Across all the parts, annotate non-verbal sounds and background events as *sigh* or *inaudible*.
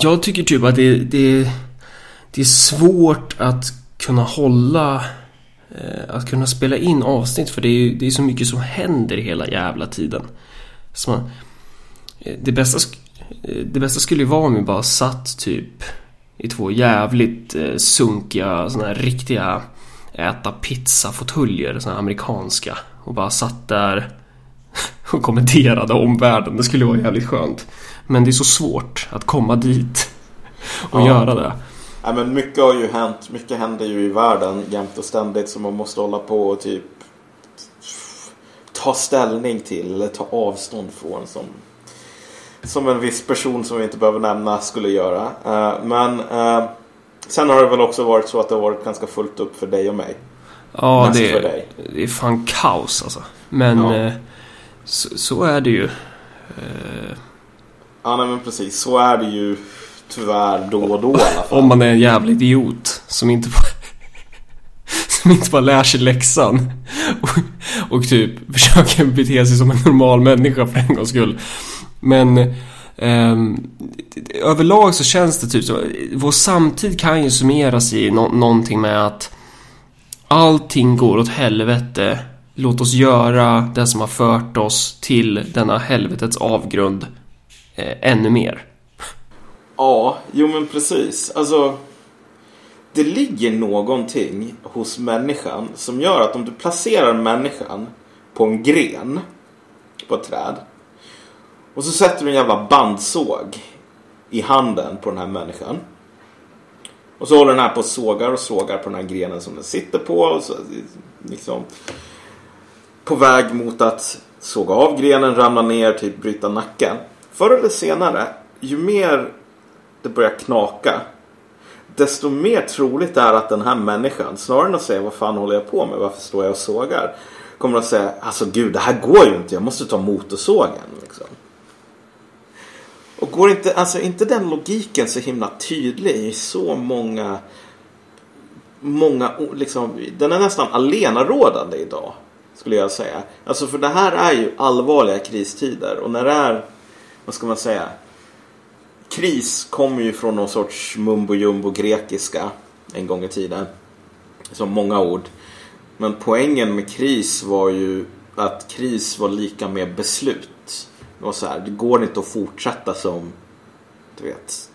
jag tycker typ att det, det, det är svårt att kunna hålla eh, att kunna spela in avsnitt för det är, det är så mycket som händer hela jävla tiden. Så man, eh, det, bästa, eh, det bästa skulle ju vara om vi bara satt typ i två jävligt sunkiga såna här riktiga äta pizza-fåtöljer, såna här amerikanska och bara satt där *laughs* och kommenterade omvärlden. Det skulle vara jävligt skönt. Men det är så svårt att komma dit och ja. göra det. Ja, men mycket har ju hänt. Mycket händer ju i världen jämt och ständigt som man måste hålla på och typ ta ställning till eller ta avstånd från som, som en viss person som vi inte behöver nämna skulle göra. Uh, men uh, sen har det väl också varit så att det har varit ganska fullt upp för dig och mig. Ja, det är, det är fan kaos alltså. Men ja. uh, så, så, är det ju. Ja, nej, men precis. Så är det ju tyvärr då och då i alla fall. Om man är en jävla idiot som inte bara, *laughs* som inte bara lär sig läxan. Och, och typ *laughs* försöker bete sig som en normal människa för en gångs skull. Men Um, överlag så känns det typ som Vår samtid kan ju summeras i no någonting med att allting går åt helvete. Låt oss göra det som har fört oss till denna helvetets avgrund eh, ännu mer. Ja, jo men precis. Alltså, det ligger någonting hos människan som gör att om du placerar människan på en gren på ett träd och så sätter du en jävla bandsåg i handen på den här människan. Och så håller den här på och sågar och sågar på den här grenen som den sitter på. Och så, liksom, på väg mot att såga av grenen, ramla ner, typ bryta nacken. Förr eller senare, ju mer det börjar knaka desto mer troligt är att den här människan, snarare än att säga vad fan håller jag på med, varför står jag och sågar? Kommer att säga, alltså gud det här går ju inte, jag måste ta motorsågen. Liksom. Och går inte, alltså inte den logiken så himla tydlig i så många, många, liksom, den är nästan alenarådande idag. Skulle jag säga. Alltså för det här är ju allvarliga kristider och när det är, vad ska man säga, kris kommer ju från någon sorts mumbo jumbo grekiska en gång i tiden. Som många ord. Men poängen med kris var ju att kris var lika med beslut. Det var så här, det går inte att fortsätta som, du vet.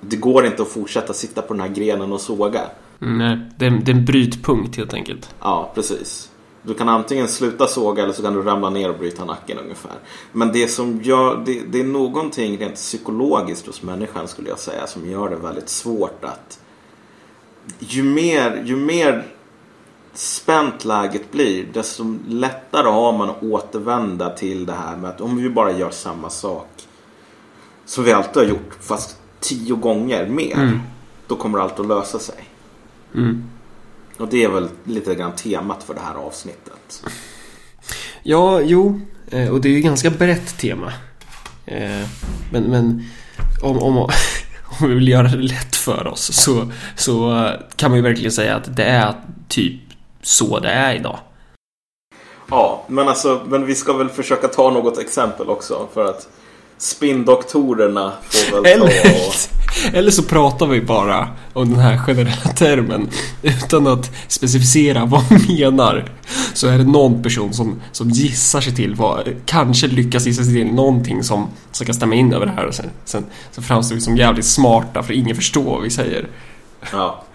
Det går inte att fortsätta sitta på den här grenen och såga. Nej, det är, det är en brytpunkt helt enkelt. Ja, precis. Du kan antingen sluta såga eller så kan du ramla ner och bryta nacken ungefär. Men det som gör, det, det är någonting rent psykologiskt hos människan skulle jag säga som gör det väldigt svårt att ju mer, ju mer spänt läget blir desto lättare har man att återvända till det här med att om vi bara gör samma sak som vi alltid har gjort fast tio gånger mer mm. då kommer allt att lösa sig. Mm. Och det är väl lite grann temat för det här avsnittet. Ja, jo. Eh, och det är ju ganska brett tema. Eh, men, men om, om, *laughs* om vi vill göra det lätt för oss så, så kan man ju verkligen säga att det är typ så det är idag. Ja, men alltså, men vi ska väl försöka ta något exempel också för att Spindoktorerna får väl eller, ta och... *laughs* eller så pratar vi bara om den här generella termen utan att specificera vad vi menar. Så är det någon person som, som gissar sig till vad, kanske lyckas gissa sig till någonting som, som kan stämma in över det här och sen, sen så framstår vi som jävligt smarta för ingen förstår vad vi säger. Ja. *laughs*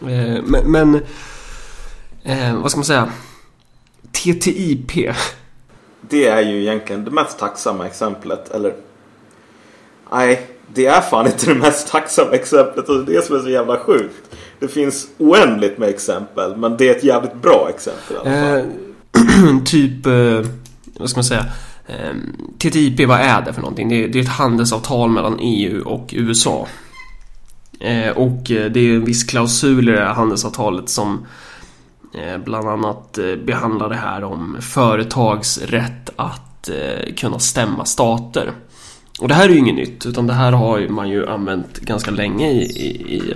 Eh, men, men eh, vad ska man säga? TTIP det är ju egentligen det mest tacksamma exemplet. Eller nej, det är fan inte det mest tacksamma exemplet och det är det som är så jävla sjukt. Det finns oändligt med exempel men det är ett jävligt bra exempel i alla fall. Eh, *clears throat* typ, eh, vad ska man säga? Eh, TTIP, vad är det för någonting? Det är, det är ett handelsavtal mellan EU och USA. Eh, och eh, det är en viss klausul i det här handelsavtalet som Eh, bland annat eh, behandlar det här om företags rätt att eh, kunna stämma stater. Och det här är ju inget nytt utan det här har man ju använt ganska länge i, i,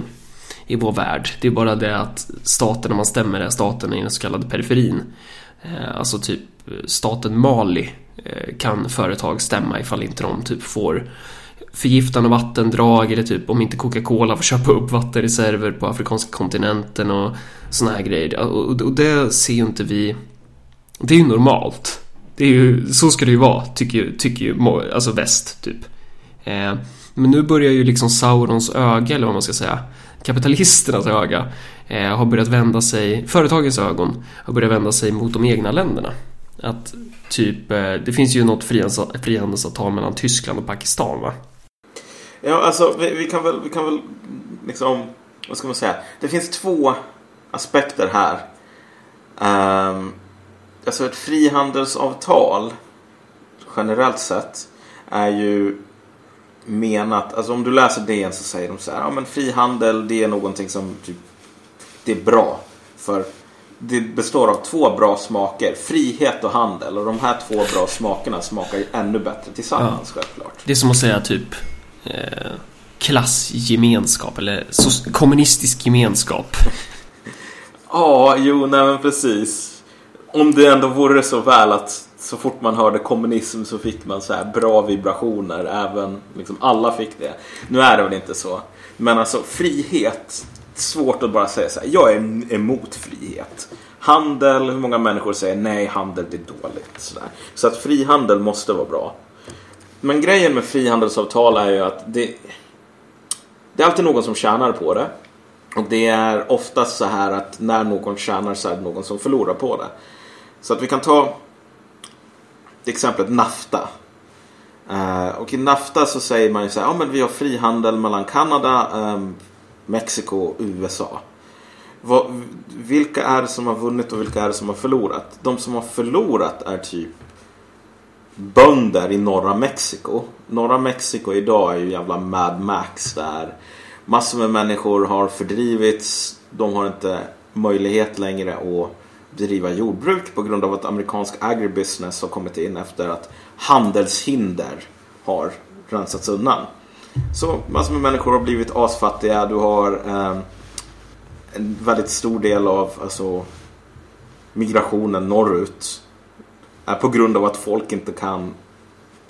i vår värld. Det är bara det att staterna man stämmer är staterna i den så kallade periferin. Alltså typ staten Mali kan företag stämma ifall inte de typ får förgiftande vattendrag eller typ om inte Coca-Cola får köpa upp vattenreserver på afrikanska kontinenten och såna här grejer. Och, och det ser ju inte vi... Det är ju normalt. Det är ju, så ska det ju vara, tycker, tycker ju alltså väst, typ. Eh, men nu börjar ju liksom Saurons öga, eller vad man ska säga, kapitalisternas öga, eh, har börjat vända sig, företagens ögon, har börjat vända sig mot de egna länderna. Att typ, eh, det finns ju något frihandelsavtal mellan Tyskland och Pakistan va? Ja, alltså vi, vi, kan väl, vi kan väl liksom, vad ska man säga? Det finns två aspekter här. Um, alltså ett frihandelsavtal generellt sett är ju menat, alltså om du läser DN så säger de så här, ja men frihandel det är någonting som typ, det är bra. För det består av två bra smaker, frihet och handel. Och de här två bra smakerna smakar ju ännu bättre tillsammans ja. självklart. Det är som att säga typ eh, klassgemenskap eller kommunistisk gemenskap. ja, jo, nej men precis. Om det ändå vore så väl att så fort man hörde kommunism så fick man så här bra vibrationer. Även liksom alla fick det. Nu är det väl inte så. Men alltså frihet. Svårt att bara säga så här. Jag är emot frihet. Handel, hur många människor säger nej, handel det är dåligt. Så, där. så att frihandel måste vara bra. Men grejen med frihandelsavtal är ju att det, det är alltid någon som tjänar på det. Och det är oftast så här att när någon tjänar så är det någon som förlorar på det. Så att vi kan ta till NAFTA. Eh, och i NAFTA så säger man ju så här, ja men vi har frihandel mellan Kanada, ehm, Mexiko och USA. Vilka är det som har vunnit och vilka är det som har förlorat? De som har förlorat är typ bönder i norra Mexiko. Norra Mexiko idag är ju jävla Mad Max där. Massor med människor har fördrivits. De har inte möjlighet längre att bedriva jordbruk på grund av att amerikansk agribusiness har kommit in efter att handelshinder har rensats undan. Så massor med människor har blivit asfattiga. Du har eh, en väldigt stor del av alltså, migrationen norrut är på grund av att folk inte kan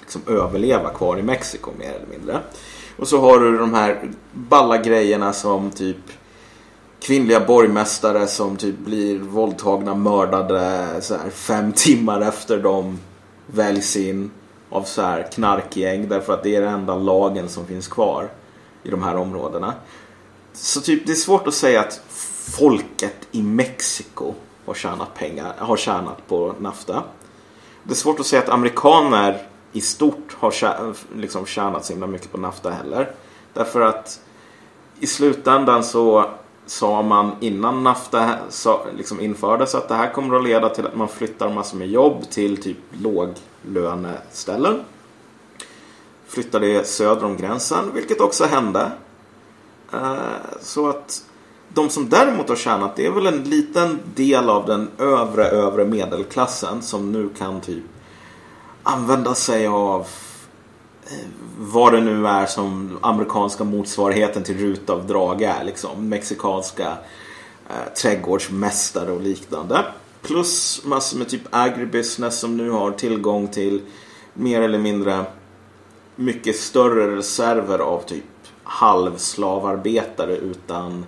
liksom, överleva kvar i Mexiko mer eller mindre. Och så har du de här balla grejerna som typ kvinnliga borgmästare som typ blir våldtagna, mördade så här, fem *laughs* timmar efter de väljs in av så här knarkgäng därför att det är den enda lagen som finns kvar i de här områdena. Så typ det är svårt att säga att folket i Mexiko har tjänat pengar, har tjänat på NAFTA. Det är svårt att säga att amerikaner i stort har liksom tjänat så himla mycket på NAFTA heller. Därför att i slutändan så sa man innan NAFTA liksom infördes att det här kommer att leda till att man flyttar massor med jobb till typ låglöneställen. Flyttar det söder om gränsen, vilket också hände. Eh, så att de som däremot har tjänat det är väl en liten del av den övre övre medelklassen som nu kan typ använda sig av eh, vad det nu är som amerikanska motsvarigheten till rutavdrag är. Liksom. Mexikanska eh, trädgårdsmästare och liknande. Plus massor med typ agribusiness som nu har tillgång till mer eller mindre mycket större reserver av typ halvslavarbetare utan, eh,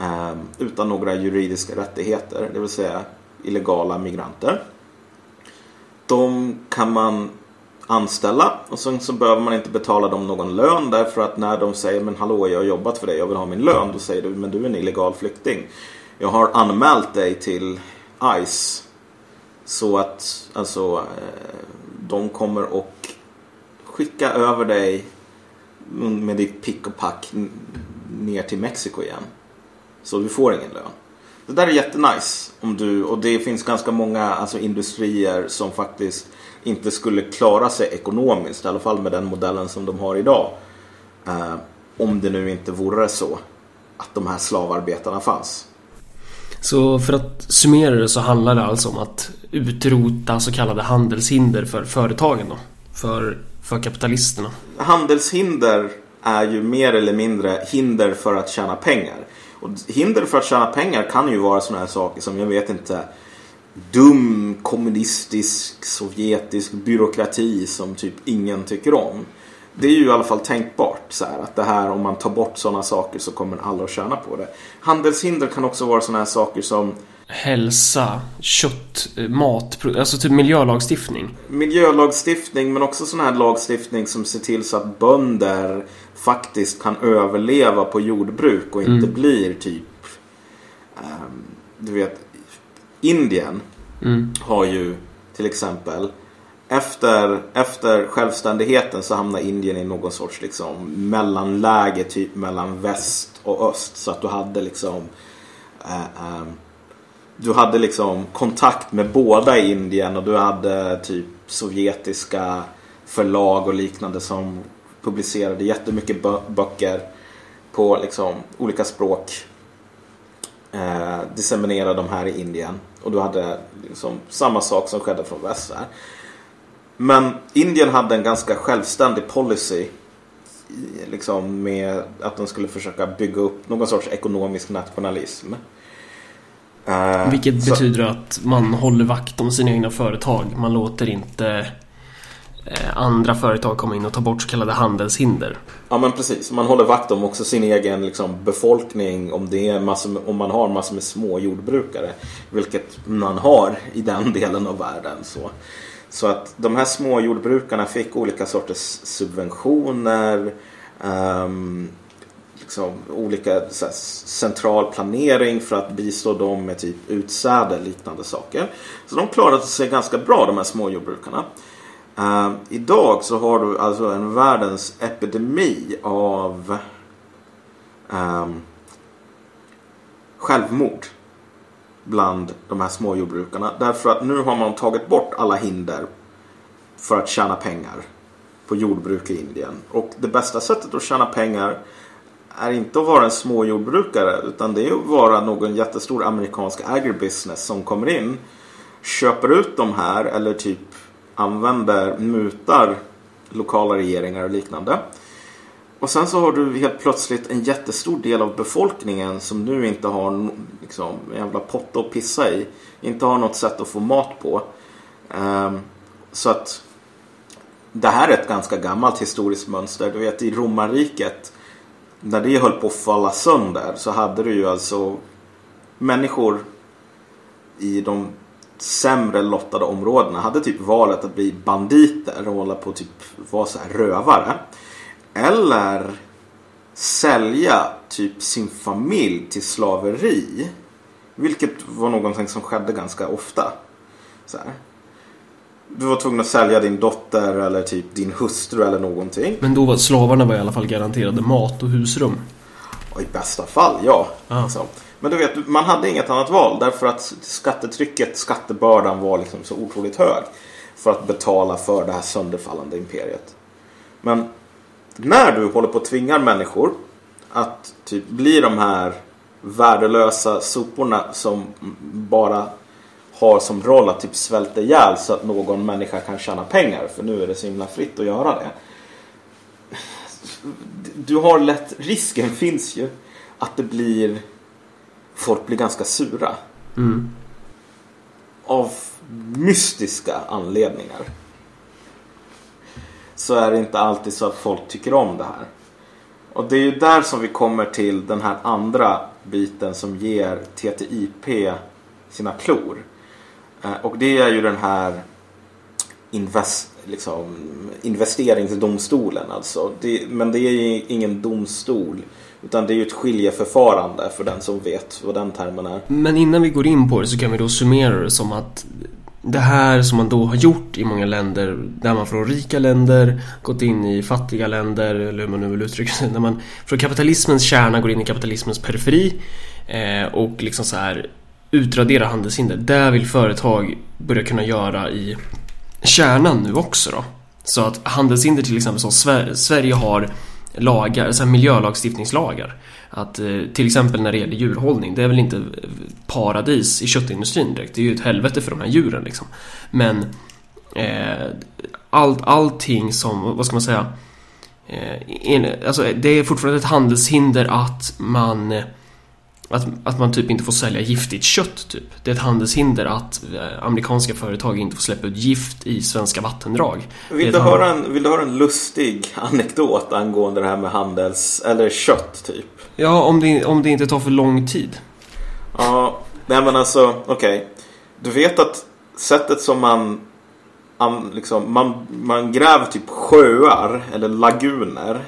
Ehm, utan några juridiska rättigheter. Det vill säga illegala migranter. De kan man anställa och sen så behöver man inte betala dem någon lön därför att när de säger men hallå jag har jobbat för dig, jag vill ha min lön. Då säger du men du är en illegal flykting. Jag har anmält dig till ICE. Så att alltså eh, de kommer och skicka över dig med ditt pick och pack ner till Mexiko igen. Så du får ingen lön. Det där är jättenice. Om du, och det finns ganska många alltså, industrier som faktiskt inte skulle klara sig ekonomiskt. I alla fall med den modellen som de har idag. Eh, om det nu inte vore så att de här slavarbetarna fanns. Så för att summera det så handlar det alltså om att utrota så kallade handelshinder för företagen då? För, för kapitalisterna? Handelshinder är ju mer eller mindre hinder för att tjäna pengar. Och hinder för att tjäna pengar kan ju vara sådana här saker som jag vet inte dum kommunistisk sovjetisk byråkrati som typ ingen tycker om. det är ju i alla fall tänkbart så här, att det här om man tar bort sådana saker så kommer alla att tjäna på det. Handelshinder kan också vara sådana här saker som Hälsa, kött, eh, mat, alltså typ miljölagstiftning. Miljölagstiftning men också sån här lagstiftning som ser till så att bönder faktiskt kan överleva på jordbruk och inte Mm. blir typ ehm, Du vet Indien Mm. har ju till exempel efter, efter självständigheten så hamnar Indien i någon sorts liksom mellanläge typ mellan väst och öst. Så att du hade liksom eh, eh, du hade liksom kontakt med båda i Indien och du hade typ sovjetiska förlag och liknande som publicerade jättemycket bö- böcker på liksom olika språk. Eh, disseminera de här i Indien. Och du hade liksom samma sak som skedde från väst här. Men Indien hade en ganska självständig policy. Liksom med att de skulle försöka bygga upp någon sorts ekonomisk nationalism. Eh, Vilket så- betyder att man håller vakt om sina egna företag. Man låter inte eh, andra företag komma in och ta bort så kallade handelshinder. Ja men precis. Man håller vakt om också sin egen liksom, befolkning om, det är massor om man har massor med små jordbrukare. Vilket man har i den *laughs* delen av världen. Så, så att de här små jordbrukarna fick olika sorters subventioner. ehm, liksom, olika så här, central planering för att bistå dem med typ utsäde och liknande saker. Så de klarade sig ganska bra de här småjordbrukarna. Uh, ehm, idag så har du alltså en världens epidemi av um, självmord bland de här småjordbrukarna. Därför att nu har man tagit bort alla hinder för att tjäna pengar på jordbruk i Indien. Och det bästa sättet att tjäna pengar är inte att vara en småjordbrukare utan det är att vara någon jättestor amerikansk agribusiness som kommer in, köper ut de här eller typ använder, mutar lokala regeringar och liknande. Och sen så har du helt plötsligt en jättestor del av befolkningen som nu inte har no- liksom, en jävla potta att pissa i. Inte har något sätt att få mat på. Um, så att det här är ett ganska gammalt historiskt mönster. Du vet i romarriket när det höll på att falla sönder så hade du ju alltså människor i de sämre lottade områdena hade typ valet att bli banditer och hålla på att typ vara så här rövare. Eller sälja typ sin familj till slaveri. Vilket var någonting som skedde ganska ofta. Så här. Du var tvungen att sälja din dotter eller typ din hustru eller någonting. Men då var slavarna var i alla fall garanterade mat och husrum. Och i bästa fall, ja. Alltså. Men du vet, man hade inget annat val därför att skattetrycket, skattebördan var liksom så otroligt hög. För att betala för det här sönderfallande imperiet. Men när du håller på att tvinga människor att typ bli de här värdelösa soporna som bara har som roll att typ svälta ihjäl så att någon människa kan tjäna pengar. För nu är det så himla fritt att göra det. Du har lätt, risken finns ju att det blir folk blir ganska sura. Mm. Av mystiska anledningar. Så är det inte alltid så att folk tycker om det här. Och det är ju där som vi kommer till den här andra biten som ger TTIP sina klor. Eh, och det är ju den här invest, liksom, investeringsdomstolen alltså. Det, men det är ju ingen domstol. Utan det är ju ett skiljeförfarande för den som vet vad den termen är. Men innan vi går in på det så kan vi då summera det som att det här som man då har gjort i många länder där man från rika länder gått in i fattiga länder eller hur man nu vill uttrycka sig. När man från kapitalismens kärna går in i kapitalismens periferi eh, och liksom så här utradera handelshinder. Där vill företag börja kunna göra i kärnan nu också då. Så att handelshinder till exempel som Sver- Sverige har lagar, så här miljölagstiftningslagar. Att eh, till exempel när det gäller djurhållning, det är väl inte paradis i köttindustrin direkt. Det är ju ett helvete för de här djuren liksom. Men eh, allt, allting som, vad ska man säga? Eh, en, alltså det är fortfarande ett handelshinder att man eh, att, att man typ inte får sälja giftigt kött typ. Det är ett handelshinder att eh, amerikanska företag inte får släppa ut gift i svenska vattendrag. Vill du, höra en, vill du höra en lustig anekdot angående det här med handels... Eller kött typ? Ja, om det, om det inte tar för lång tid. Ja, nej men alltså okej. Okay. Du vet att sättet som man, man, liksom, man, man gräver typ sjöar eller laguner.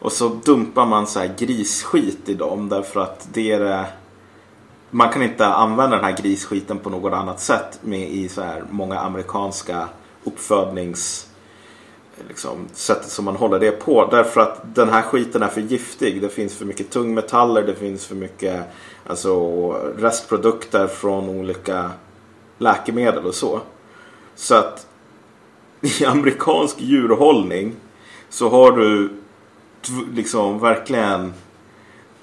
Och så dumpar man så här grisskit i dem därför att det är det man kan inte använda den här grisskiten på något annat sätt med i så här många amerikanska uppfödnings liksom, sättet som man håller det på. Därför att den här skiten är för giftig. Det finns för mycket tungmetaller, det finns för mycket alltså, restprodukter från olika läkemedel och så. Så att *laughs* i amerikansk djurhållning så har du liksom verkligen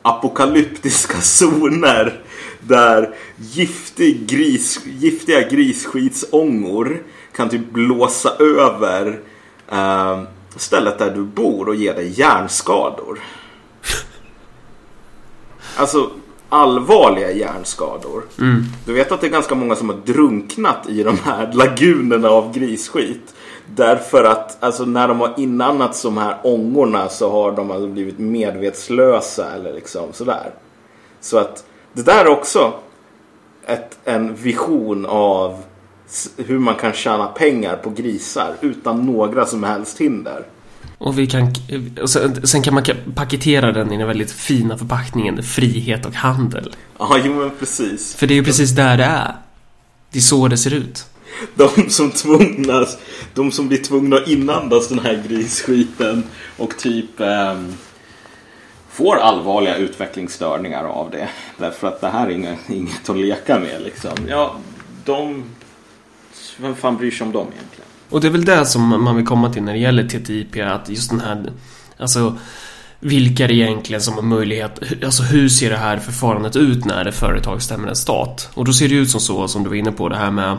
apokalyptiska *laughs* zoner där giftig gris, giftiga grisskitsångor kan typ blåsa över eh, stället där du bor och ge dig hjärnskador. *laughs* Alltså allvarliga hjärnskador. Mm. Du vet att det är ganska många som har drunknat i de här lagunerna av grisskit. Därför att alltså, när de har inandats de här ångorna så har de alltså blivit medvetslösa eller liksom sådär. Så att det där är också ett, en vision av hur man kan tjäna pengar på grisar utan några som helst hinder. Och, vi kan, och sen, sen, kan man paketera den i den väldigt fina förpackningen frihet och handel. Ja, jo men precis. För det är ju precis där det är. Det är så det ser ut. *laughs* De som tvungnas, de som blir tvungna att inandas den här grisskiten och typ eh, får allvarliga utvecklingsstörningar av det. Därför att det här är inget, inget att leka med liksom. Ja, de... Vem fan bryr sig om dem egentligen? Och det är väl det som man vill komma till när det gäller TTIP, att just den här... Alltså vilka är det egentligen som har möjlighet, alltså hur ser det här förfarandet ut när ett företag stämmer en stat? Och då ser det ut som så, som du var inne på, det här med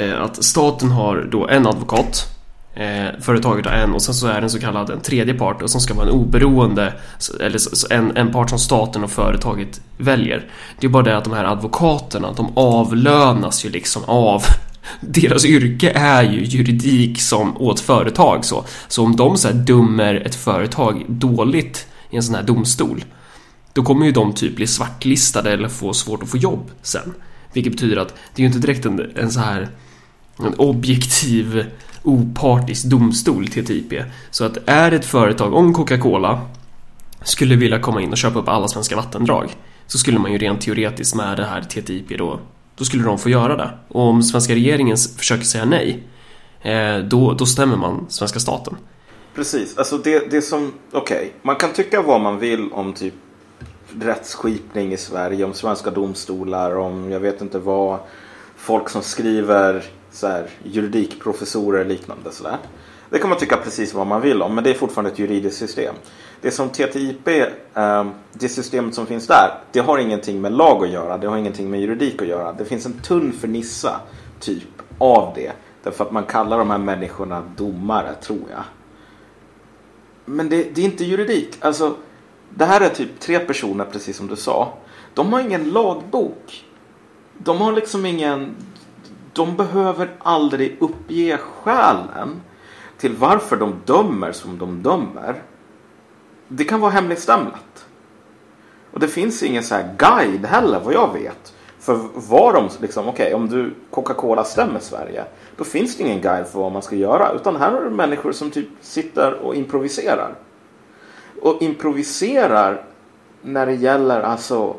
Eh, att staten har då en advokat eh, Företaget har en och sen så är det en så kallad en tredje part och som ska vara en oberoende Eller en, en part som staten och företaget väljer Det är bara det att de här advokaterna de avlönas ju liksom av *laughs* deras yrke är ju juridik som åt företag så. Så om de så här dömer ett företag dåligt i en sån här domstol då kommer ju de typ bli svartlistade eller få svårt att få jobb sen. Vilket betyder att det är ju inte direkt en, en så här en objektiv opartisk domstol TTIP. Så att är ett företag, om Coca-Cola skulle vilja komma in och köpa upp alla svenska vattendrag så skulle man ju rent teoretiskt med det här TTIP då då skulle de få göra det. Och om svenska regeringen försöker säga nej, eh, då, då stämmer man svenska staten. Precis, alltså det, det som, okej, okay. man kan tycka vad man vill om typ rättsskipning i Sverige, om svenska domstolar, om jag vet inte vad, folk som skriver så här, juridikprofessorer och liknande sådär. Det kan man tycka precis vad man vill om, men det är fortfarande ett juridiskt system. Det som TTIP, ehm, det systemet som finns där, det har ingenting med lag att göra. Det har ingenting med juridik att göra. Det finns en tunn fernissa typ av det. Därför att man kallar de här människorna domare, tror jag. Men det, det är inte juridik. Alltså, det här är typ tre personer, precis som du sa. De har ingen lagbok. De har liksom ingen... De behöver aldrig uppge skälen till varför de dömer som de dömer. Det kan vara hemligstämplat. Och det finns ingen så här guide heller vad jag vet. För vad de liksom, okej okay, om du Coca-Cola stämmer Sverige. Då finns det ingen guide för vad man ska göra. Utan här har du människor som typ sitter och improviserar. Och improviserar när det gäller alltså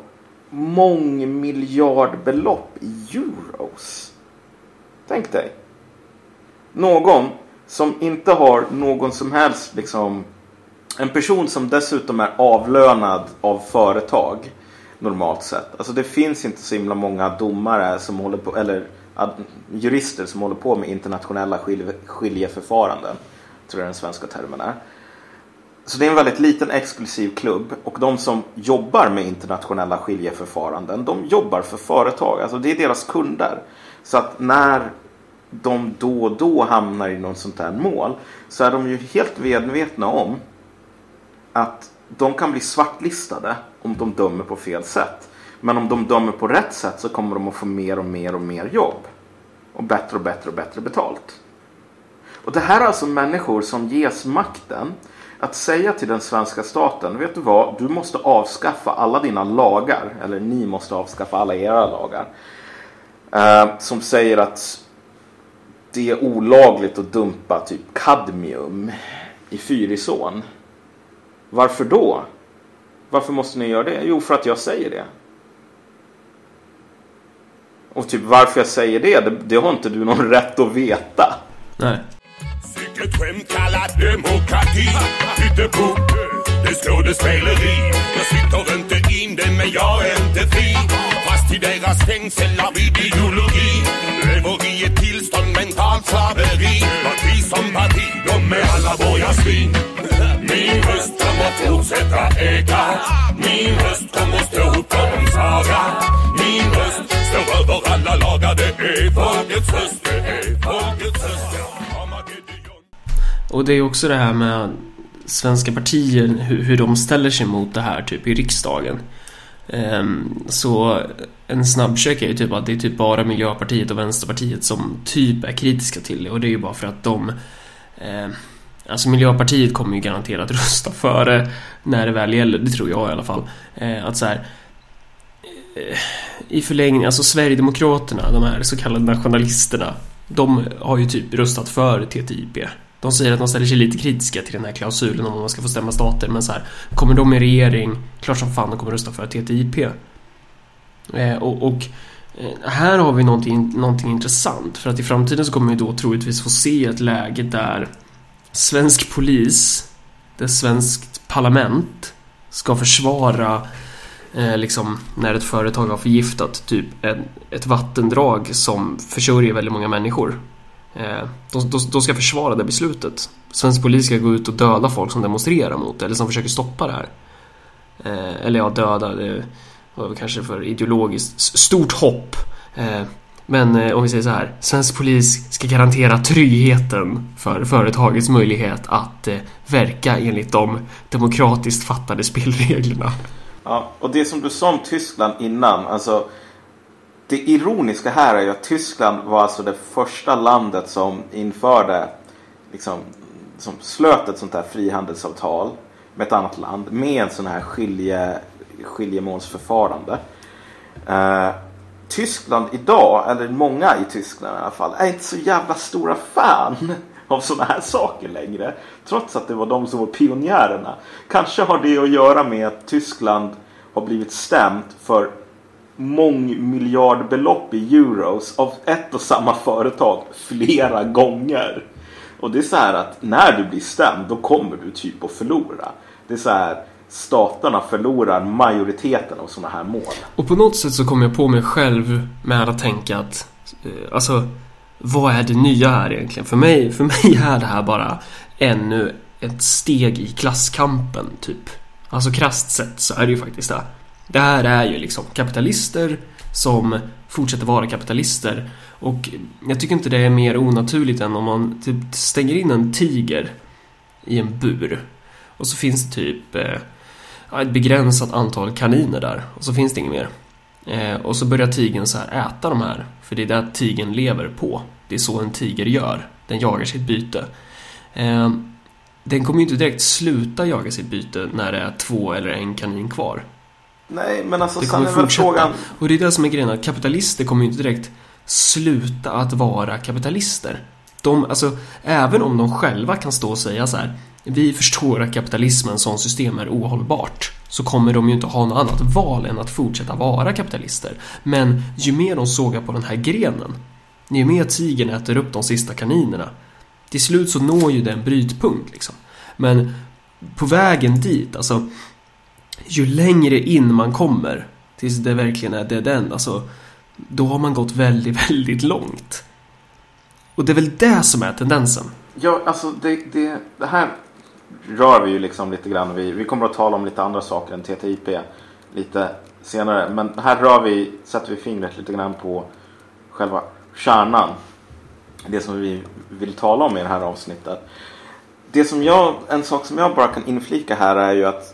mångmiljardbelopp i euros. Tänk dig. Någon som inte har någon som helst liksom en person som dessutom är avlönad av företag normalt sett. Alltså det finns inte så himla många domare som håller på, eller jurister som håller på med internationella skiljeförfaranden. Tror jag den svenska termen är. Så det är en väldigt liten exklusiv klubb och de som jobbar med internationella skiljeförfaranden de jobbar för företag. Alltså det är deras kunder. Så att när de då och då hamnar i något sånt här mål så är de ju helt medvetna om att de kan bli svartlistade om de dömer på fel sätt. Men om de dömer på rätt sätt så kommer de att få mer och mer och mer jobb. Och bättre och bättre och bättre betalt. Och det här är alltså människor som ges makten att säga till den svenska staten, vet du vad, du måste avskaffa alla dina lagar, eller ni måste avskaffa alla era lagar. Eh, som säger att det är olagligt att dumpa typ kadmium i Fyrisån. Varför då? Varför måste ni göra det? Jo, för att jag säger det. Och typ varför jag säger det, det, det har inte du någon *laughs* rätt att veta. Nej. Ett skämt kallat demokrati. Hittepå, det är skådespeleri. Jag sitter inte inne men jag är inte fri. Fast i deras fängsel av ideologi. Lever i ett tillstånd mentalt slaveri. Parti som parti, de är alla borgarsvin Min röst kommer fortsätta eka. Min röst kommer stå upp för de svaga Min röst står över alla lagar. Det är folkets röst, det är folkets röst och det är också det här med svenska partier, hur, hur de ställer sig mot det här typ i riksdagen. Um, så en snabbkök är ju typ att det är typ bara Miljöpartiet och Vänsterpartiet som typ är kritiska till det och det är ju bara för att de eh, Alltså Miljöpartiet kommer ju garanterat *laughs* rösta för det när det väl gäller, det tror jag i alla fall. Uh, att så här uh, I förlängning, alltså Sverigedemokraterna, de här så kallade nationalisterna De har ju typ röstat för TTIP de säger att de ställer sig lite kritiska till den här klausulen om man ska få stämma stater men så här Kommer de i regering, klart som fan de kommer rösta för TTIP eh, Och, och eh, här har vi någonting, någonting intressant för att i framtiden så kommer vi då troligtvis få se ett läge där Svensk polis, där svenskt parlament ska försvara eh, liksom när ett företag har förgiftat typ en, ett vattendrag som försörjer väldigt många människor. Eh, de, de, de ska försvara det beslutet. Svensk polis ska gå ut och döda folk som demonstrerar mot det eller som försöker stoppa det här. Eh, eller ja, döda, det var kanske för ideologiskt stort hopp. Eh, men om vi säger så här, svensk polis ska garantera tryggheten för företagets möjlighet att verka enligt de demokratiskt fattade spelreglerna. Ja, och det som du sa om Tyskland innan, alltså det ironiska här är ju att Tyskland var alltså det första landet som införde, liksom, som slöt ett sånt här frihandelsavtal med ett annat land med en sån här skilje, skiljemålsförfarande. Eh, Tyskland idag, eller många i Tyskland i alla fall, är inte så jävla stora fan av sådana här saker längre. Trots att det var de som var pionjärerna. Kanske har det att göra med att Tyskland har blivit stämt för mångmiljardbelopp i euros av ett och samma företag flera gånger. Och det är så här att när du blir stämd då kommer du typ att förlora. Det är så här staterna förlorar majoriteten av sådana här mål. Och på något sätt så kom jag på mig själv med att tänka att eh, Alltså Vad är det nya här egentligen? För mig, för *laughs* mig är det här bara ännu ett steg i klasskampen typ Alltså krasst sett så är det ju faktiskt det det här är ju liksom kapitalister som fortsätter vara kapitalister och jag tycker inte det är mer onaturligt än om man typ stänger in en tiger i en bur och så finns det typ eh, ett begränsat antal kaniner där och så finns det inget mer. Eh, och så börjar tigern så här äta de här, för det är det tigern lever på. Det är så en tiger gör. Den jagar sitt byte. Eh, den kommer ju inte direkt sluta jaga sitt byte när det är två eller en kanin kvar. Nej, men alltså Det sen kommer är väl frågan... Och det är det som är grejen, att kapitalister kommer ju inte direkt sluta att vara kapitalister. De, alltså, även om de själva kan stå och säga så här vi förstår att kapitalismen som system är ohållbart så kommer de ju inte ha något annat val än att fortsätta vara kapitalister. Men ju mer de sågar på den här grenen, ju mer tigern äter upp de sista kaninerna, till slut så når ju det en brytpunkt liksom. Men på vägen dit, alltså ju längre in man kommer tills det verkligen är dead end, alltså då har man gått väldigt, *laughs* väldigt långt. Och det är väl det som är tendensen. Ja, alltså det, det, det här rör vi ju liksom lite grann. Vi, vi kommer att tala om lite andra saker än TTIP lite senare. Men här rör vi, sätter vi fingret lite grann på själva kärnan. Det som vi vill tala om i det här avsnittet. Det som jag, en sak som jag bara kan inflika här är ju att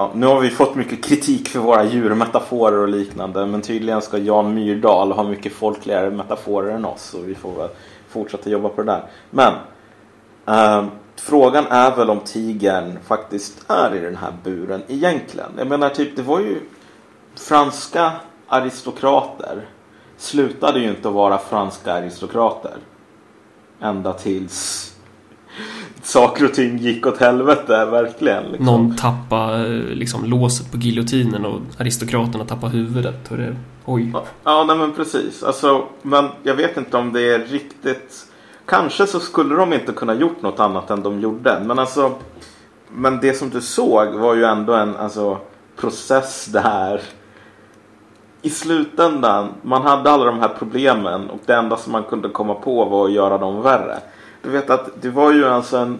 Ja, nu har vi fått mycket kritik för våra djurmetaforer och liknande. Men tydligen ska Jan Myrdal ha mycket folkligare metaforer än oss. Och vi får väl fortsätta jobba på det där. Men eh, frågan är väl om tigern faktiskt är i den här buren egentligen. Jag menar typ, det var ju franska aristokrater slutade ju inte att vara franska aristokrater. Ända tills saker och ting gick åt helvete, verkligen. Liksom. Någon tappade liksom, låset på giljotinen och aristokraterna tappade huvudet. Och det, oj. Ja, ja nej, men precis. Alltså, men jag vet inte om det är riktigt... Kanske så skulle de inte kunna gjort något annat än de gjorde. Men alltså... Men det som du såg var ju ändå en alltså, process där i slutändan, man hade alla de här problemen och det enda som man kunde komma på var att göra dem värre. Du vet att det var ju alltså en,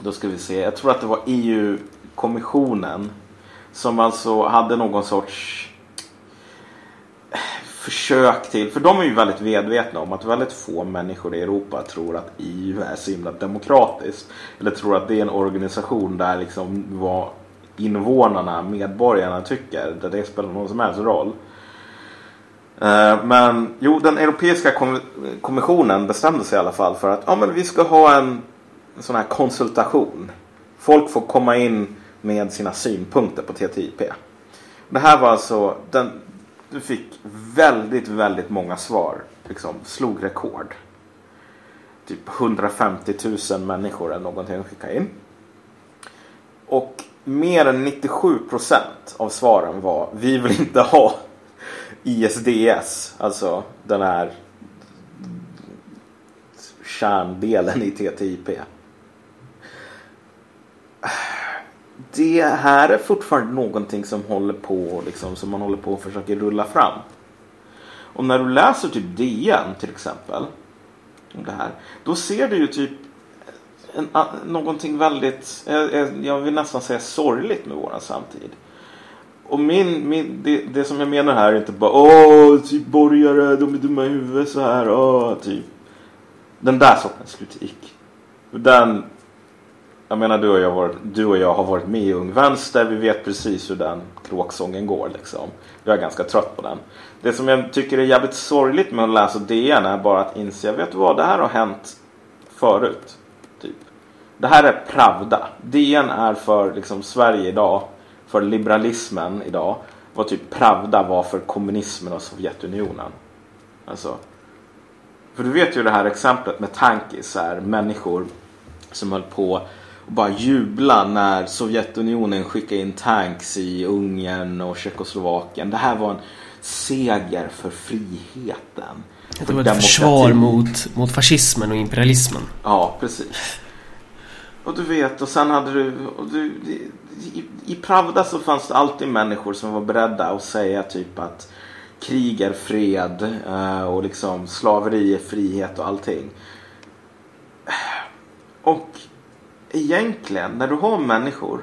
då ska vi se, jag tror att det var EU-kommissionen som alltså hade någon sorts försök till, för de är ju väldigt medvetna om att väldigt få människor i Europa tror att EU är så himla demokratiskt. Eller tror att det är en organisation där liksom vad invånarna, medborgarna tycker, där det spelar någon som helst roll. Eh, men jo, den Europeiska kommissionen bestämde sig i alla fall för att ja, men vi ska ha en sån här konsultation. Folk får komma in med sina synpunkter på TTIP. Det här var alltså, den, du fick väldigt, väldigt många svar. Liksom, slog rekord. Typ 150 000 människor eller någonting skickade in. Och mer än 97 procent av svaren var vi vill inte ha ISDS, alltså den här kärndelen i TTIP. Det här är fortfarande någonting som håller på liksom, som man håller på och försöker rulla fram. Och när du läser typ DN till exempel. om Det här, då ser du ju typ en, någonting väldigt, jag, jag vill nästan säga sorgligt med våran samtid. Och min, min, det, det som jag menar här är inte bara åh, typ borgare, de är dumma i huvudet så här, åh, typ. Den där sortens kritik. Den, jag menar du och jag, varit, du och jag har varit med i Ung Vänster, vi vet precis hur den kråksången går liksom. Jag är ganska trött på den. Det som jag tycker är jävligt sorgligt med att läsa DN är bara att inse, vet du vad, det här har hänt förut. Typ. Det här är Pravda. DN är för liksom, Sverige idag för liberalismen idag vad typ Pravda var för kommunismen och Sovjetunionen. Alltså, för du vet ju det här exemplet med tankis, här, människor som höll på och bara jubla när Sovjetunionen skickade in tanks i Ungern och Tjeckoslovakien. Det här var en seger för friheten. Det var ett försvar mot, mot fascismen och imperialismen. Ja, precis. Och du vet, och sen hade du... Och du i, I Pravda så fanns det alltid människor som var beredda att säga typ att krig är fred eh, och liksom slaveri är frihet och allting. Och egentligen, när du har människor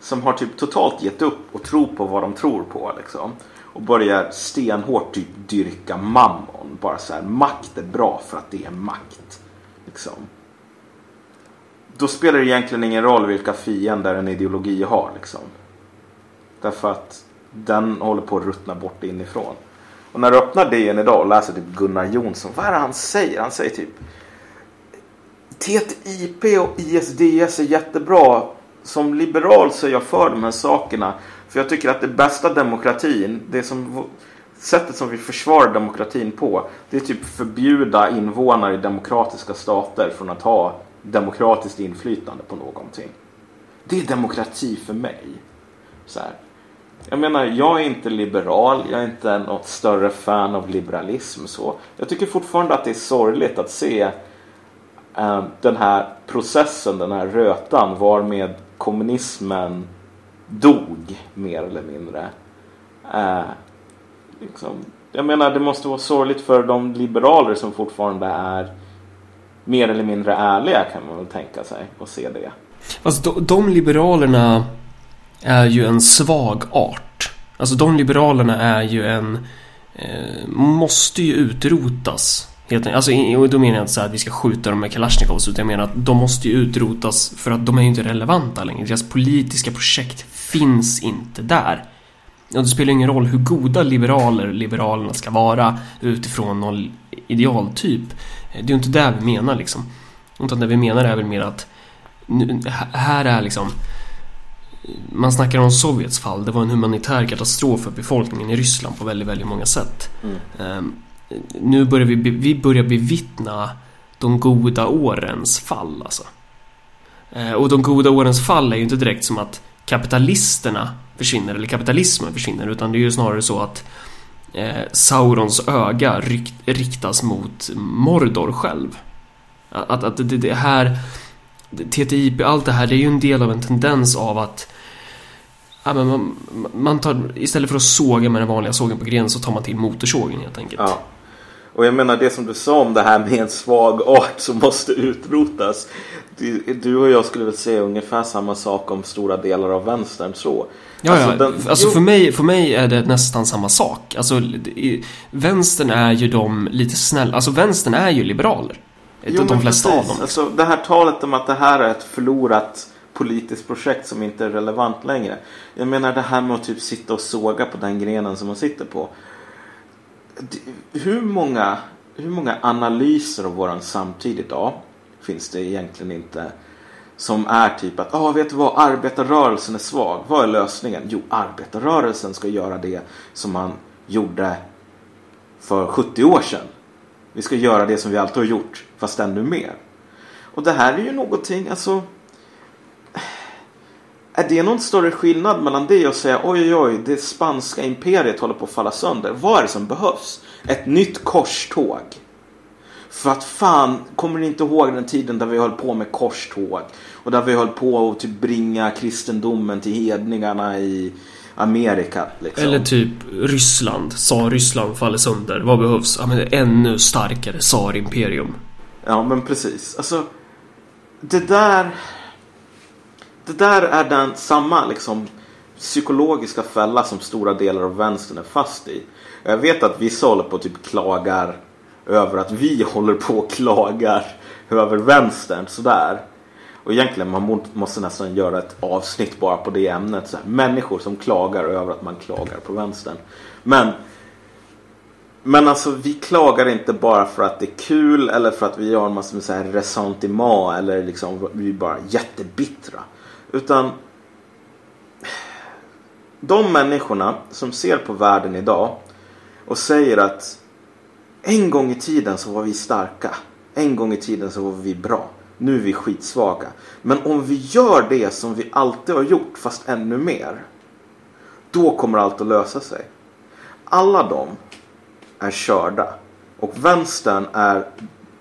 som har typ totalt gett upp och tror på vad de tror på liksom. Och börjar stenhårt typ dyrka mammon. Bara så här, makt är bra för att det är makt. Liksom då spelar det egentligen ingen roll vilka fiender en ideologi har. Liksom. Därför att den håller på att ruttna bort inifrån. Och när du öppnar DN idag och läser typ Gunnar Jonsson. Vad är det han säger? Han säger typ TTIP och ISDS är jättebra. Som liberal så är jag för de här sakerna. För jag tycker att det bästa demokratin, det som sättet som vi försvarar demokratin på, det är typ förbjuda invånare i demokratiska stater från att ha demokratiskt inflytande på någonting. Det är demokrati för mig. Så här. Jag menar, jag är inte liberal, jag är inte något större fan av liberalism. Så. Jag tycker fortfarande att det är sorgligt att se eh, den här processen, den här rötan varmed kommunismen dog mer eller mindre. Eh, liksom, jag menar, det måste vara sorgligt för de liberaler som fortfarande är mer eller mindre ärliga kan man väl tänka sig och se det. Alltså de, de liberalerna är ju en svag art. Alltså de liberalerna är ju en... Eh, måste ju utrotas Helt, alltså, och då menar jag inte så här att vi ska skjuta dem med Kalashnikovs utan jag menar att de måste ju utrotas för att de är ju inte relevanta längre. Deras politiska projekt finns inte där. Och det spelar ingen roll hur goda liberaler liberalerna ska vara utifrån någon idealtyp. Det är ju inte det vi menar liksom. Utan det vi menar är väl mer att nu, här är liksom man snackar om Sovjets fall. Det var en humanitär katastrof för befolkningen i Ryssland på väldigt, väldigt många sätt. Mm. Ehm, nu börjar vi, vi börjar bevittna de goda årens fall alltså. Eh, och de goda årens fall är ju inte direkt som att kapitalisterna försvinner eller kapitalismen försvinner utan det är ju snarare så att eh, Saurons öga rykt, riktas mot Mordor själv. Att, att, det, det här TTIP, allt det här, det är ju en del av en tendens av att ja, men man, man tar, istället för att såga med den vanliga sågen på grenen så tar man till motorsågen helt enkelt. Ja. Och jag menar det som du sa om det här med en svag art som måste utrotas. Du, och jag skulle väl säga ungefär samma sak om stora delar av vänstern så. Ja, Alltså, den- alltså jo. för, mig, för mig är det nästan samma sak. Alltså, vänstern är ju de lite snälla, alltså vänstern är ju liberaler. Jo, de flesta precis. av dem. Alltså, det här talet om att det här är ett förlorat politiskt projekt som inte är relevant längre. Jag menar det här med att typ sitta och såga på den grenen som man sitter på. Hur många, hur många analyser av våran samtid idag finns det egentligen inte som är typ att, ah, vet du vad, arbetarrörelsen är svag. Vad är lösningen? Jo, arbetarrörelsen ska göra det som man gjorde för 70 år sedan. Vi ska göra det som vi alltid har gjort, fast ännu mer. Och det här är ju någonting, alltså... Är det någon större skillnad mellan det och säga oj oj oj, det spanska imperiet håller på att falla sönder. Vad är det som behövs? Ett nytt korståg. För att fan, kommer ni inte ihåg den tiden där vi höll på med korståg? Och där vi höll på att typ bringa kristendomen till hedningarna i Amerika. Liksom. Eller typ Ryssland. Tsar-Ryssland faller sönder. Vad behövs? Ja, men ännu starkare tsarimperium. Ja, men precis. Alltså, det där... Det där är den samma liksom psykologiska fälla som stora delar av vänstern är fast i. Jag vet att vissa håller på och typ klagar över att vi *laughs* håller på och klagar över vänstern sådär. Och egentligen man måste nästan göra ett avsnitt bara på det ämnet. Så här, människor som klagar över att man klagar på vänstern. Men men alltså vi klagar inte bara för att det är kul eller för att vi har en massa med så här ressentiment eller liksom vi är bara jättebittra. Utan de människorna som ser på världen idag och säger att en gång i tiden så var vi starka. En gång i tiden så var vi bra. Nu är vi skitsvaga. Men om vi gör det som vi alltid har gjort fast ännu mer. Då kommer allt att lösa sig. Alla de är körda. Och vänstern är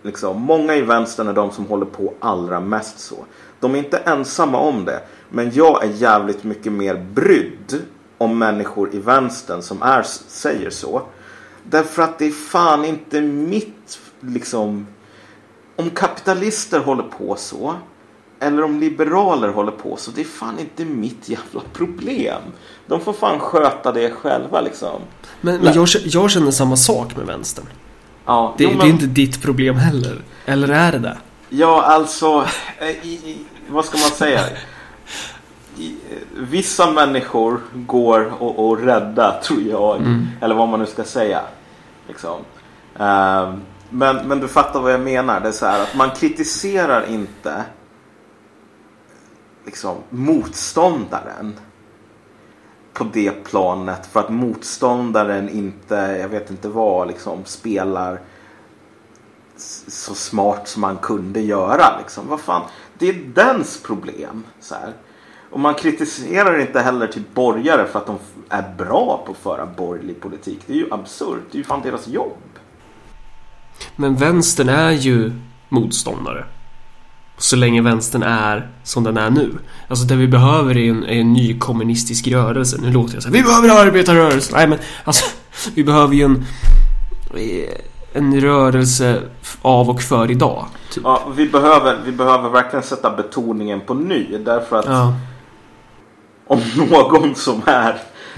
liksom, många i vänstern är de som håller på allra mest så. De är inte ensamma om det. Men jag är jävligt mycket mer brydd om människor i vänstern som är, säger så. Därför att det är fan inte mitt liksom. Om kapitalister håller på så. Eller om liberaler håller på så. Det är fan inte mitt jävla problem. De får fan sköta det själva liksom. Men, men jag, jag känner samma sak med vänstern. Ja, Det, jo, det men- är inte ditt problem heller. Eller är det det? Ja, alltså, eh, i, i, vad ska man säga? I, eh, vissa människor går och, och rädda, tror jag. Mm. Eller vad man nu ska säga. Liksom. Ehm, men, men du fattar vad jag menar. Det är så här att man kritiserar inte liksom, motståndaren på det planet för att motståndaren inte, jag vet inte vad, liksom spelar så smart som man kunde göra. Liksom. Vad fan, det är dens problem. Så här. Och man kritiserar inte heller till borgare för att de är bra på att föra borgerlig politik. Det är ju absurt. Det är ju fan deras jobb. Men vänstern är ju motståndare. Så länge vänstern är som den är nu. Alltså det vi behöver är en, är en ny kommunistisk rörelse. Nu låter jag så här, vi behöver arbetarrörelsen. Nej men alltså, *laughs* vi behöver ju en, en rörelse av och för idag. Typ. Ja, vi, behöver, vi behöver verkligen sätta betoningen på ny. Därför att Ja. om *laughs* någon som är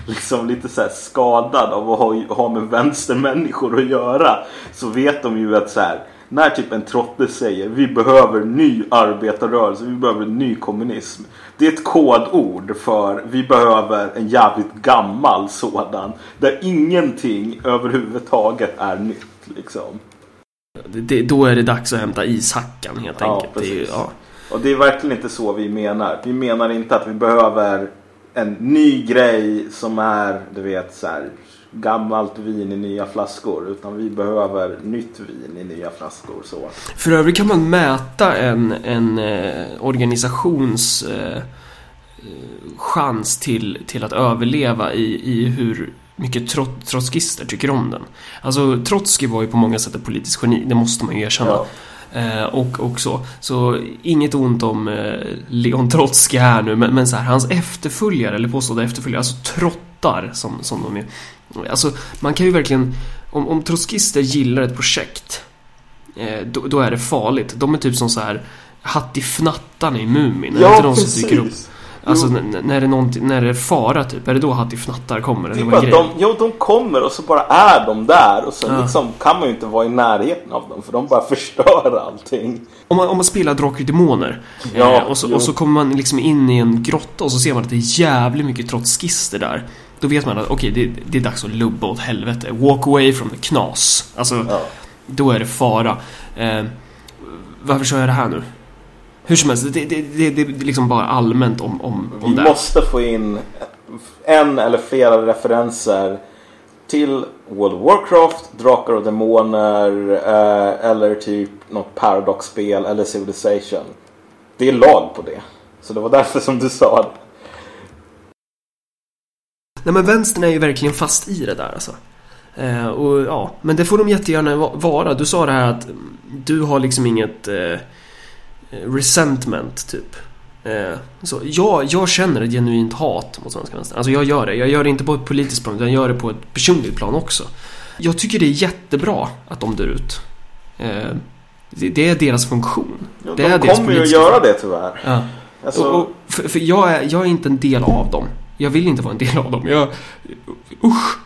liksom lite så här skadad av att ha, ha med vänstermänniskor att göra. Så vet de ju att så här, när typ en trotte säger vi behöver ny arbetarrörelse, vi behöver ny kommunism. Det är ett kodord för vi behöver en jävligt gammal sådan. Där ingenting överhuvudtaget är nytt liksom. Det, då är det dags att hämta ishackan helt Ja, enkelt. Det är, precis. ja. Och det är verkligen inte så vi menar. Vi menar inte att vi behöver en ny grej som är, du vet, så här, gammalt vin i nya flaskor. Utan vi behöver nytt vin i nya flaskor. Så. För övrigt kan man mäta en, en eh, organisations eh, chans till, till att överleva i, i hur mycket trot, trotskister tycker om den. Alltså Trotskij var ju på många sätt ett politiskt geni, det måste man ju erkänna. Ja. Eh, och, och så. Så inget ont om eh, Leon Trotskij här nu, men, men så här, hans efterföljare, eller påstådda efterföljare, alltså trottar som, som de är. Alltså, man kan ju verkligen, om, om trotskister gillar ett projekt, eh, då, då är det farligt. De är typ som så här Hattifnattarna i Mumin. Är det inte de som dyker upp? Alltså när det, är när det är fara typ, är det då Hattifnattar kommer? Eller vad är de, jo, de kommer och så bara är de där. Och sen Ja. liksom kan man ju inte vara i närheten av dem. För de bara *laughs* förstör allting. Om man, om man spelar Drakar och Demoner Ja, eh, och, så, jo. och så kommer man liksom in i en grotta och så ser man att det är jävligt mycket trotskister där. Då vet man att okej, det, det är dags att lubba åt helvete. Walk away from the knas. Alltså, Ja. då är det fara. Eh, varför sa jag det här nu? Hur som helst, det, det, det, det är liksom bara allmänt om, om, om Vi det. måste få in en eller flera referenser till World of Warcraft, Drakar och Demoner eh, eller typ något Paradox-spel eller Civilization. Det är lag på det. Så det var därför som du sa. Nej men vänstern är ju verkligen fast i det där alltså. Eh, och ja, men det får de jättegärna va- vara. Du sa det här att du har liksom inget eh, resentment typ. Eh, så jag, jag känner ett genuint hat mot svenska vänstern. Alltså jag gör det. Jag gör det inte på ett politiskt plan utan jag gör det på ett personligt plan också. Jag tycker det är jättebra att de dör ut. Eh, det, det är deras funktion. Ja, Det är de deras kommer ju att göra det tyvärr. Ja. Alltså, Och, och, för för jag, är, jag är inte en del av dem. Jag vill inte vara en del av dem. Jag... Usch!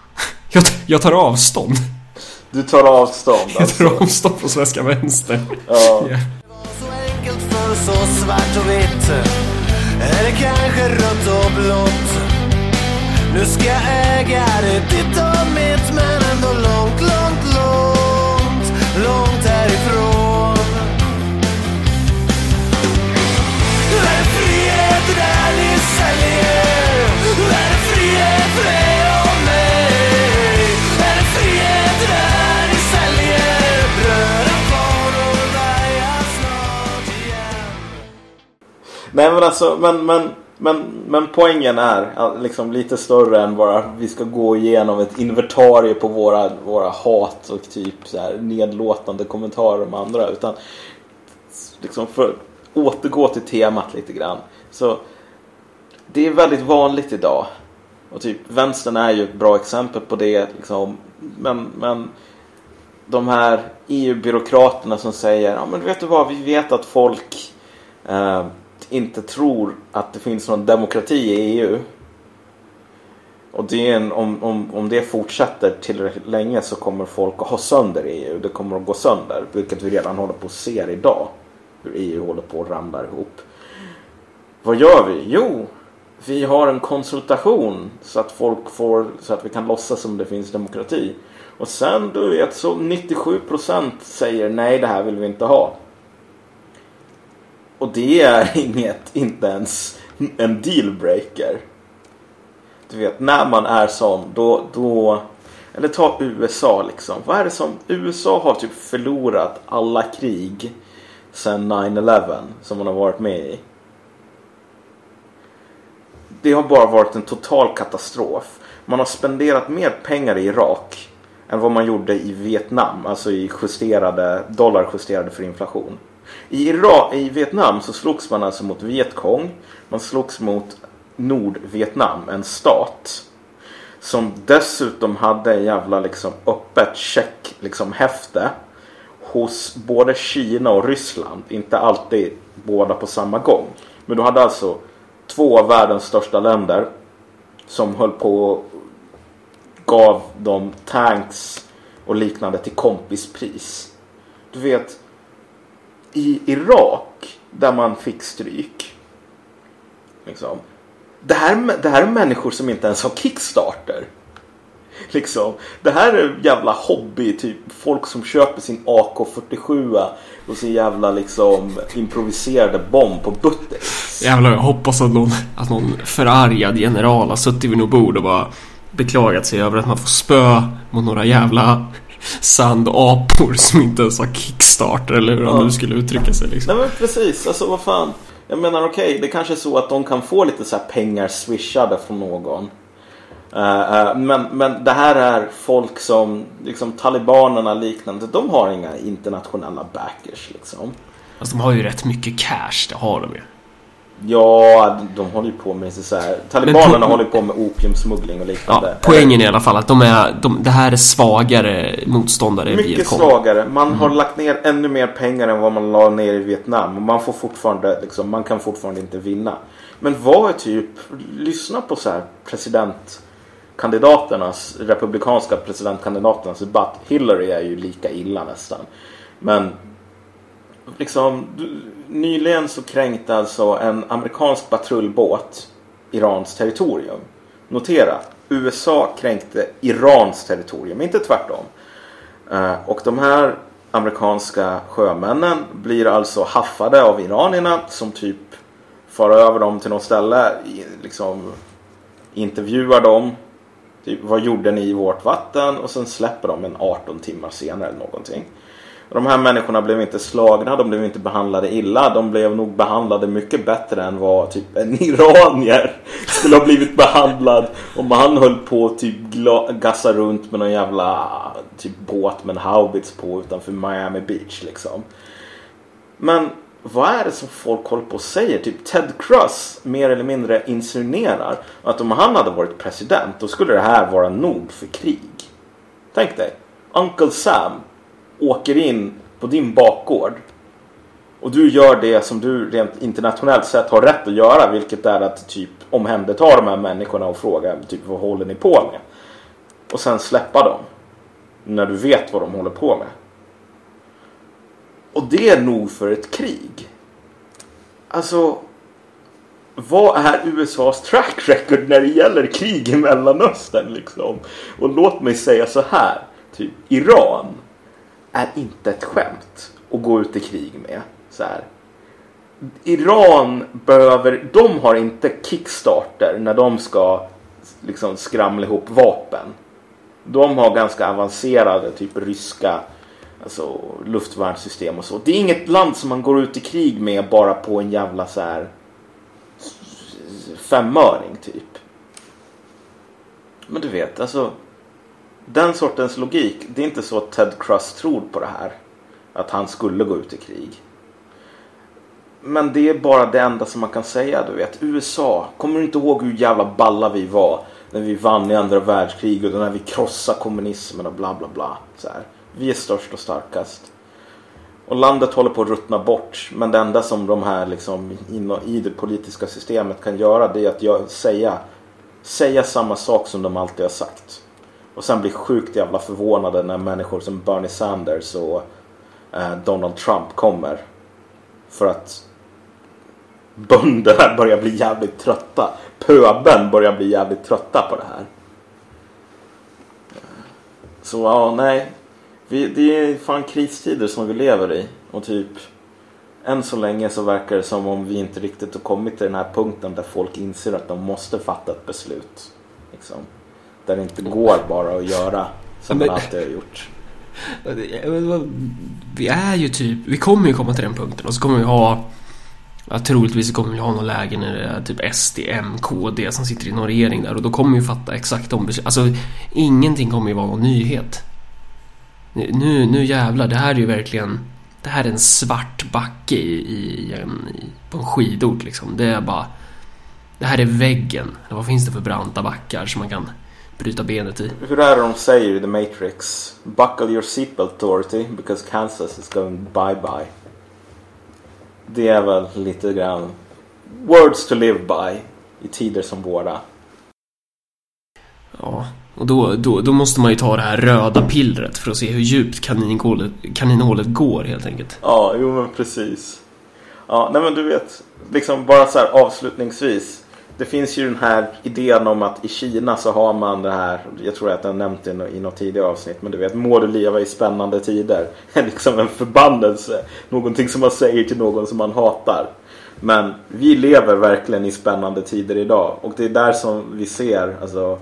Jag, jag tar avstånd. Du tar avstånd Jag alltså. tar avstånd från svenska vänster. Ja. Ja. Så enkelt för så svart och vitt Eller kanske rött och blått Nu ska jag äga det ditt och mitt Men Nej men alltså, men, men, men, men poängen är liksom lite större än bara att vi ska gå igenom ett inventarie på våra, våra hat och typ så här nedlåtande kommentarer om andra. Utan liksom för att återgå till temat lite grann. Så det är väldigt vanligt idag. Och typ vänstern är ju ett bra exempel på det. Liksom. Men, men de här EU-byråkraterna som säger ja men vet du vad, vi vet att folk eh, inte tror att det finns någon demokrati i EU. Och det är en, om, om, om det fortsätter tillräckligt länge så kommer folk att ha sönder EU. Det kommer att gå sönder. Vilket vi redan håller på att se idag. Hur EU håller på att ramla ihop. Vad gör vi? Jo, vi har en konsultation så att folk får så att vi kan låtsas som det finns demokrati. Och sen du vet så 97% säger nej det här vill vi inte ha. Och det är *laughs* inget, inte ens en dealbreaker. Du vet, när man är sån, då, då... Eller ta USA liksom. Vad är det som... USA har typ förlorat alla krig sedan 9-11 som man har varit med i. Det har bara varit en total katastrof. Man har spenderat mer pengar i Irak än vad man gjorde i Vietnam. Alltså i justerade, dollarjusterade för inflation. I, Irak, I Vietnam så slogs man alltså mot Vietkong. Man slogs mot Nordvietnam, en stat. Som dessutom hade en jävla liksom öppet check liksom häfte. Hos både Kina och Ryssland. Inte alltid båda på samma gång. Men du hade alltså två av världens största länder. som höll på och gav dem tanks och liknande till kompispris. Du vet, i Irak där man fick stryk. Liksom. Det här, det här är människor som inte ens har Kickstarter. Liksom. Det här är jävla hobby, typ folk som köper sin AK47 och sin jävla liksom improviserade bomb på Butters. Jävlar, jag hoppas att någon, att någon förargad general har suttit vid något bord och bara beklagat sig över att man får spö mot några jävla sandapor *laughs* som inte ens har Kickstarter eller hur Ja. han nu skulle uttrycka sig liksom. Nej men precis, alltså vad fan. Jag menar okej, det kanske är så att de kan få lite så här pengar swishade från någon. Eh, eh, men, men det här är folk som, liksom talibanerna liknande, de har inga internationella backers liksom. Alltså de har ju rätt mycket cash, det har de ju. Ja, de håller ju på med så här. Talibanerna håller ju på med opiumsmuggling och Ja, liknande. poängen är i alla fall att de är, de, det här är svagare motståndare Mycket Vietcong. svagare. Man har lagt ner ännu mer pengar än vad man la ner i Vietnam. Och man får fortfarande, liksom, man kan fortfarande inte vinna. Men vad är typ, lyssna på så här presidentkandidaternas, republikanska presidentkandidaternas debatt. Hillary är ju lika illa nästan. Men liksom, du- nyligen så kränkte alltså en amerikansk patrullbåt Irans territorium. Notera, USA kränkte Irans territorium, inte tvärtom. Eh, och de här amerikanska sjömännen blir alltså haffade av iranierna som typ far över dem till något ställe, liksom intervjuar dem. Typ, vad gjorde ni i vårt vatten? Och sen släpper de en 18 timmar senare eller någonting. De här människorna blev inte slagna, de blev inte behandlade illa. De blev nog behandlade mycket bättre än vad typ en iranier *laughs* skulle ha blivit behandlad om han höll på att typ gassa runt med någon jävla typ båt med en haubits på utanför Miami Beach liksom. Men vad är det som folk håller på och säger? Typ Ted Cruz mer eller mindre insinuerar att om han hade varit president då skulle det här vara nog för krig. Tänk dig, Uncle Sam åker in på din bakgård och du gör det som du rent internationellt sett har rätt att göra vilket är att typ omhänderta de här människorna och fråga typ vad håller ni på med? Och sen släppa dem. När du vet vad de håller på med. Och det är nog för ett krig. Alltså, vad är USAs track record när det gäller krig i Mellanöstern liksom? Och låt mig säga så här, typ Iran är inte ett skämt att gå ut i krig med. Så här. Iran behöver, de har inte kickstarter när de ska liksom skramla ihop vapen. De har ganska avancerade typ ryska alltså, luftvärnssystem och så. Det är inget land som man går ut i krig med bara på en jävla så här femöring typ. Men du vet, alltså den sortens logik. Det är inte så att Ted Cruz tror på det här. Att han skulle gå ut i krig. Men det är bara det enda som man kan säga. Du vet, USA. Kommer du inte ihåg hur jävla balla vi var? När vi vann i andra världskriget och när vi krossade kommunismen och bla bla bla. Så här. Vi är störst och starkast. Och landet håller på att ruttna bort. Men det enda som de här liksom inom, i det politiska systemet kan göra det är att jag, säga, säga samma sak som de alltid har sagt. Och sen bli sjukt jävla förvånade när människor som Bernie Sanders och eh, Donald Trump kommer. För att bönderna börjar bli jävligt trötta. Pöben börjar bli jävligt trötta på det här. Så ja, nej. Vi, det är fan kristider som vi lever i. Och typ än så länge så verkar det som om vi inte riktigt har kommit till den här punkten där folk inser att de måste fatta ett beslut. Liksom. Där det inte går bara att göra som man alltid har gjort. Vi är ju typ, vi kommer ju komma till den punkten och så kommer vi ha Ja, troligtvis kommer vi ha något läge när det är typ SD, M, KD som sitter i någon regering där och då kommer vi fatta exakt de beslut. Alltså, ingenting kommer ju vara någon nyhet. Nu, nu jävlar, det här är ju verkligen... Det här är en svart backe i, i, en, i, på en skidort liksom. Det är bara... Det här är väggen. Vad finns det för branta backar som man kan bryta benet i? Hur är det de säger i The Matrix? Buckle your seatbelt Dorothy because Kansas is going bye bye. Det är väl lite grann words to live by i tider som våra. Ja, och då, då, då måste man ju ta det här röda pillret för att se hur djupt kaninhålet, kaninhålet går helt enkelt. Ja, jo men precis. Ja, nej men du vet, liksom bara så här avslutningsvis. Det finns ju den här idén om att i Kina så har man det här, jag tror att jag nämnt det i något tidigare avsnitt, men du vet, må du leva i spännande tider. *laughs* liksom en förbannelse. Någonting som man säger till någon som man hatar. Men vi lever verkligen i spännande tider idag. Och det är där som vi ser, alltså,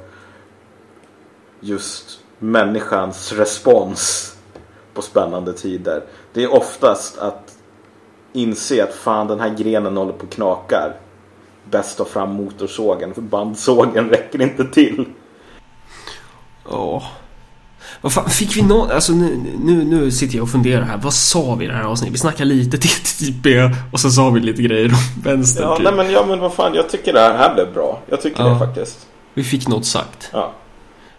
just människans respons på spännande tider. Det är oftast att inse att fan den här grenen håller på och knakar. Bäst ta fram motorsågen för bandsågen *laughs* räcker inte till. Ja. Vad fan, fick vi någon... Alltså nu, nu, nu sitter jag och funderar här. Vad sa vi i det här avsnittet? Vi snackade lite till *laughs* TP och så sa vi lite grejer om vänstern Ja, typ. nej, men, ja men vad fan jag tycker det här, här blev bra. Jag tycker Ja. det faktiskt. Vi fick något sagt. Ja.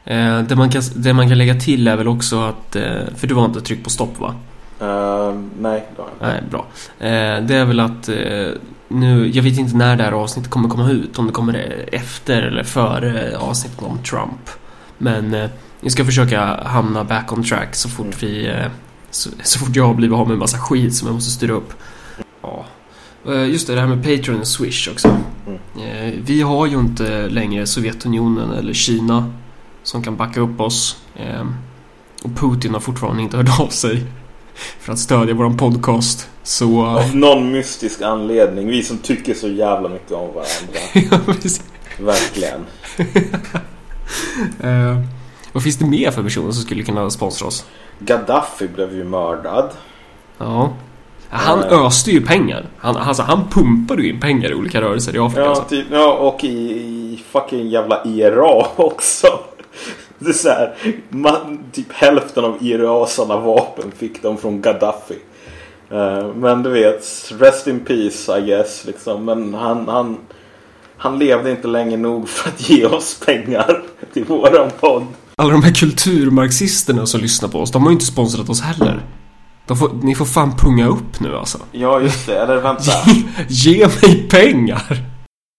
Eh, det, man kan, det man kan lägga till är väl också att... Eh, för du har inte tryckt på stopp va? Uh, nej, det har jag inte. Nej, bra. Eh, det är väl att eh, nu, jag vet inte när det här avsnittet kommer komma ut. Om det kommer efter eller före avsnittet om Trump. Men eh, vi ska försöka hamna back on track så fort vi... Eh, så, så fort jag har blivit av med en massa skit som jag måste styra upp. Ja. Eh, Just det, det här med Patreon och Swish också. Eh, Vi har ju inte längre Sovjetunionen eller Kina som kan backa upp oss. Eh, Och Putin har fortfarande inte hört av sig för att stödja våran podcast. Så... Av någon mystisk anledning. Vi som tycker så jävla mycket om varandra. *laughs* Ja. Verkligen. *laughs* Eh, vad finns det mer för personer som skulle kunna sponsra oss? Gaddafi blev ju mördad. Ja. Han Eh. öste ju pengar. Han, alltså, han pumpade ju in pengar i olika rörelser i Afrika. Ja, alltså. typ, ja och i, i fucking jävla IRA också. Det är så här, man, typ hälften av IRAs alla vapen fick de från Gaddafi. Eh, men du vet, rest in peace I guess. Liksom. Men han, han, han levde inte länge nog för att ge oss pengar *laughs* till våran podd. Alla de här kulturmarxisterna som lyssnar på oss, de har ju inte sponsrat oss heller. Får, ni får fan punga upp nu alltså. Ja, just det. Eller vänta. *laughs* Ge mig pengar!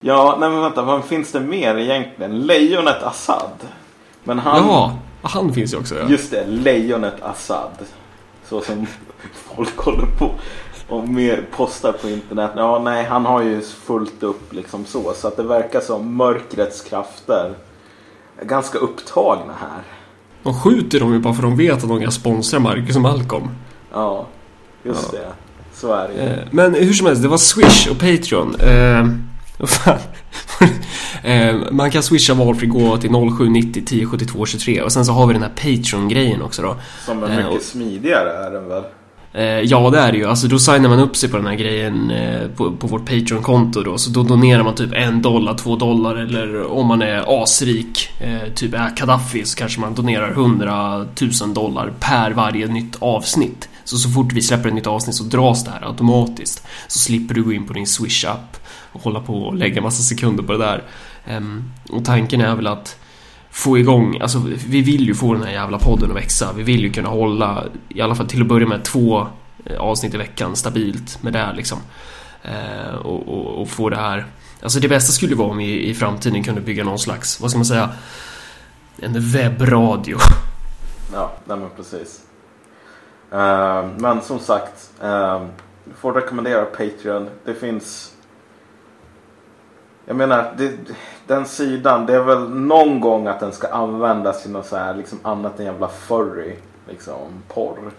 Ja, nej men vänta. Vad finns det mer egentligen? Lejonet Assad. Men han... Ja, han finns ju också ja. Just det, lejonet Assad. Så som folk håller på och med postar på internet. Ja, nej, han har ju fullt upp liksom så. Så att det verkar som mörkrets krafter är ganska upptagna här. De skjuter dem ju bara för att de vet att de kan sponsra Marcus och Malcolm. Ja, just Ja. det. Så är det ju. Eh, Men hur som helst, det var Swish och Patreon. Eh, fan. *laughs* eh, man kan swisha valfri gåva till 0790 1072 23 och sen så har vi den här Patreon-grejen också då. Som är eh, mycket och- smidigare är den väl? Eh, ja, det är det ju. Alltså då signar man upp sig på den här grejen eh, på, på vårt Patreon-konto då. Så då donerar man typ en dollar, två dollar eller om man är asrik, eh, typ är Gaddafi, så kanske man donerar 100 000 dollar per varje nytt avsnitt. Så så fort vi släpper ett nytt avsnitt så dras det här automatiskt. Så slipper du gå in på din Swish-app hålla på och lägga massa sekunder på det där. Ehm, och tanken är väl att få igång, alltså vi vill ju få den här jävla podden att växa. Vi vill ju kunna hålla, i alla fall till att börja med, två eh, avsnitt i veckan stabilt med det här liksom. Ehm, och, och, och få det här, alltså det bästa skulle ju vara om vi i framtiden kunde bygga någon slags, vad ska man säga, en webbradio. *laughs* Ja, nej men precis. Uh, men som sagt, uh, du får rekommendera Patreon. Det finns... Jag menar, det, den sidan, det är väl någon gång att den ska användas till något så här, liksom annat än jävla furry, liksom porr.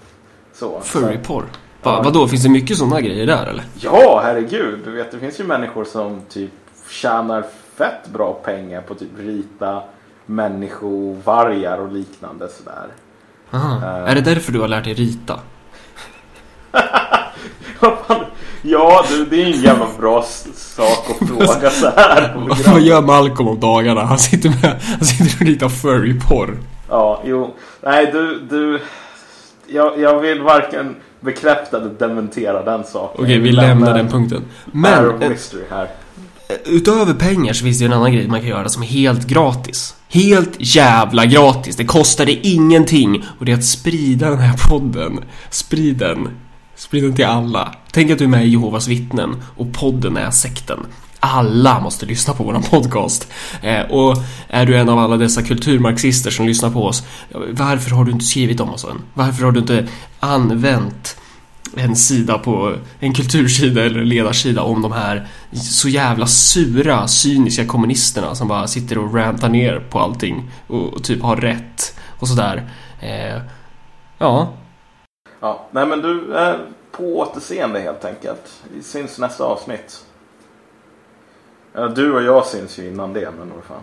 Så. Furryporr. Ja. Va, vadå, finns det mycket sådana grejer där eller? Ja, herregud. Du vet, det finns ju människor som typ tjänar fett bra pengar på typ rita människovargar och liknande sådär. Aha. Eh. Är det därför du har lärt dig rita? *laughs* Ja, du, det är en jävla bra sak att fråga så här. på Vad gör Malcolm om dagarna? Han sitter, med, han sitter och ritar furryporr. Ja, jo. Nej, du, du. Jag, jag vill varken bekräfta eller dementera den saken. Okej, vi lämnar den punkten. Men, Men eh, mystery här. utöver pengar så finns det ju en annan grej man kan göra som är helt gratis. Helt jävla gratis. Det kostar det ingenting. Och det är att sprida den här podden. Sprid den. Sprid den till alla. Tänk att du är med i Jehovas vittnen och podden är sekten. alla måste lyssna på våran podcast. Eh, och är du en av alla dessa kulturmarxister som lyssnar på oss, varför har du inte skrivit om oss än? Varför har du inte använt en sida på en kultursida eller ledarsida om de här så jävla sura, cyniska kommunisterna som bara sitter och rantar ner på allting och, och typ har rätt och sådär. Eh, ja. Ja, nej men du är på återseende helt enkelt. Vi syns nästa avsnitt. Du och jag syns ju innan det men vad fan.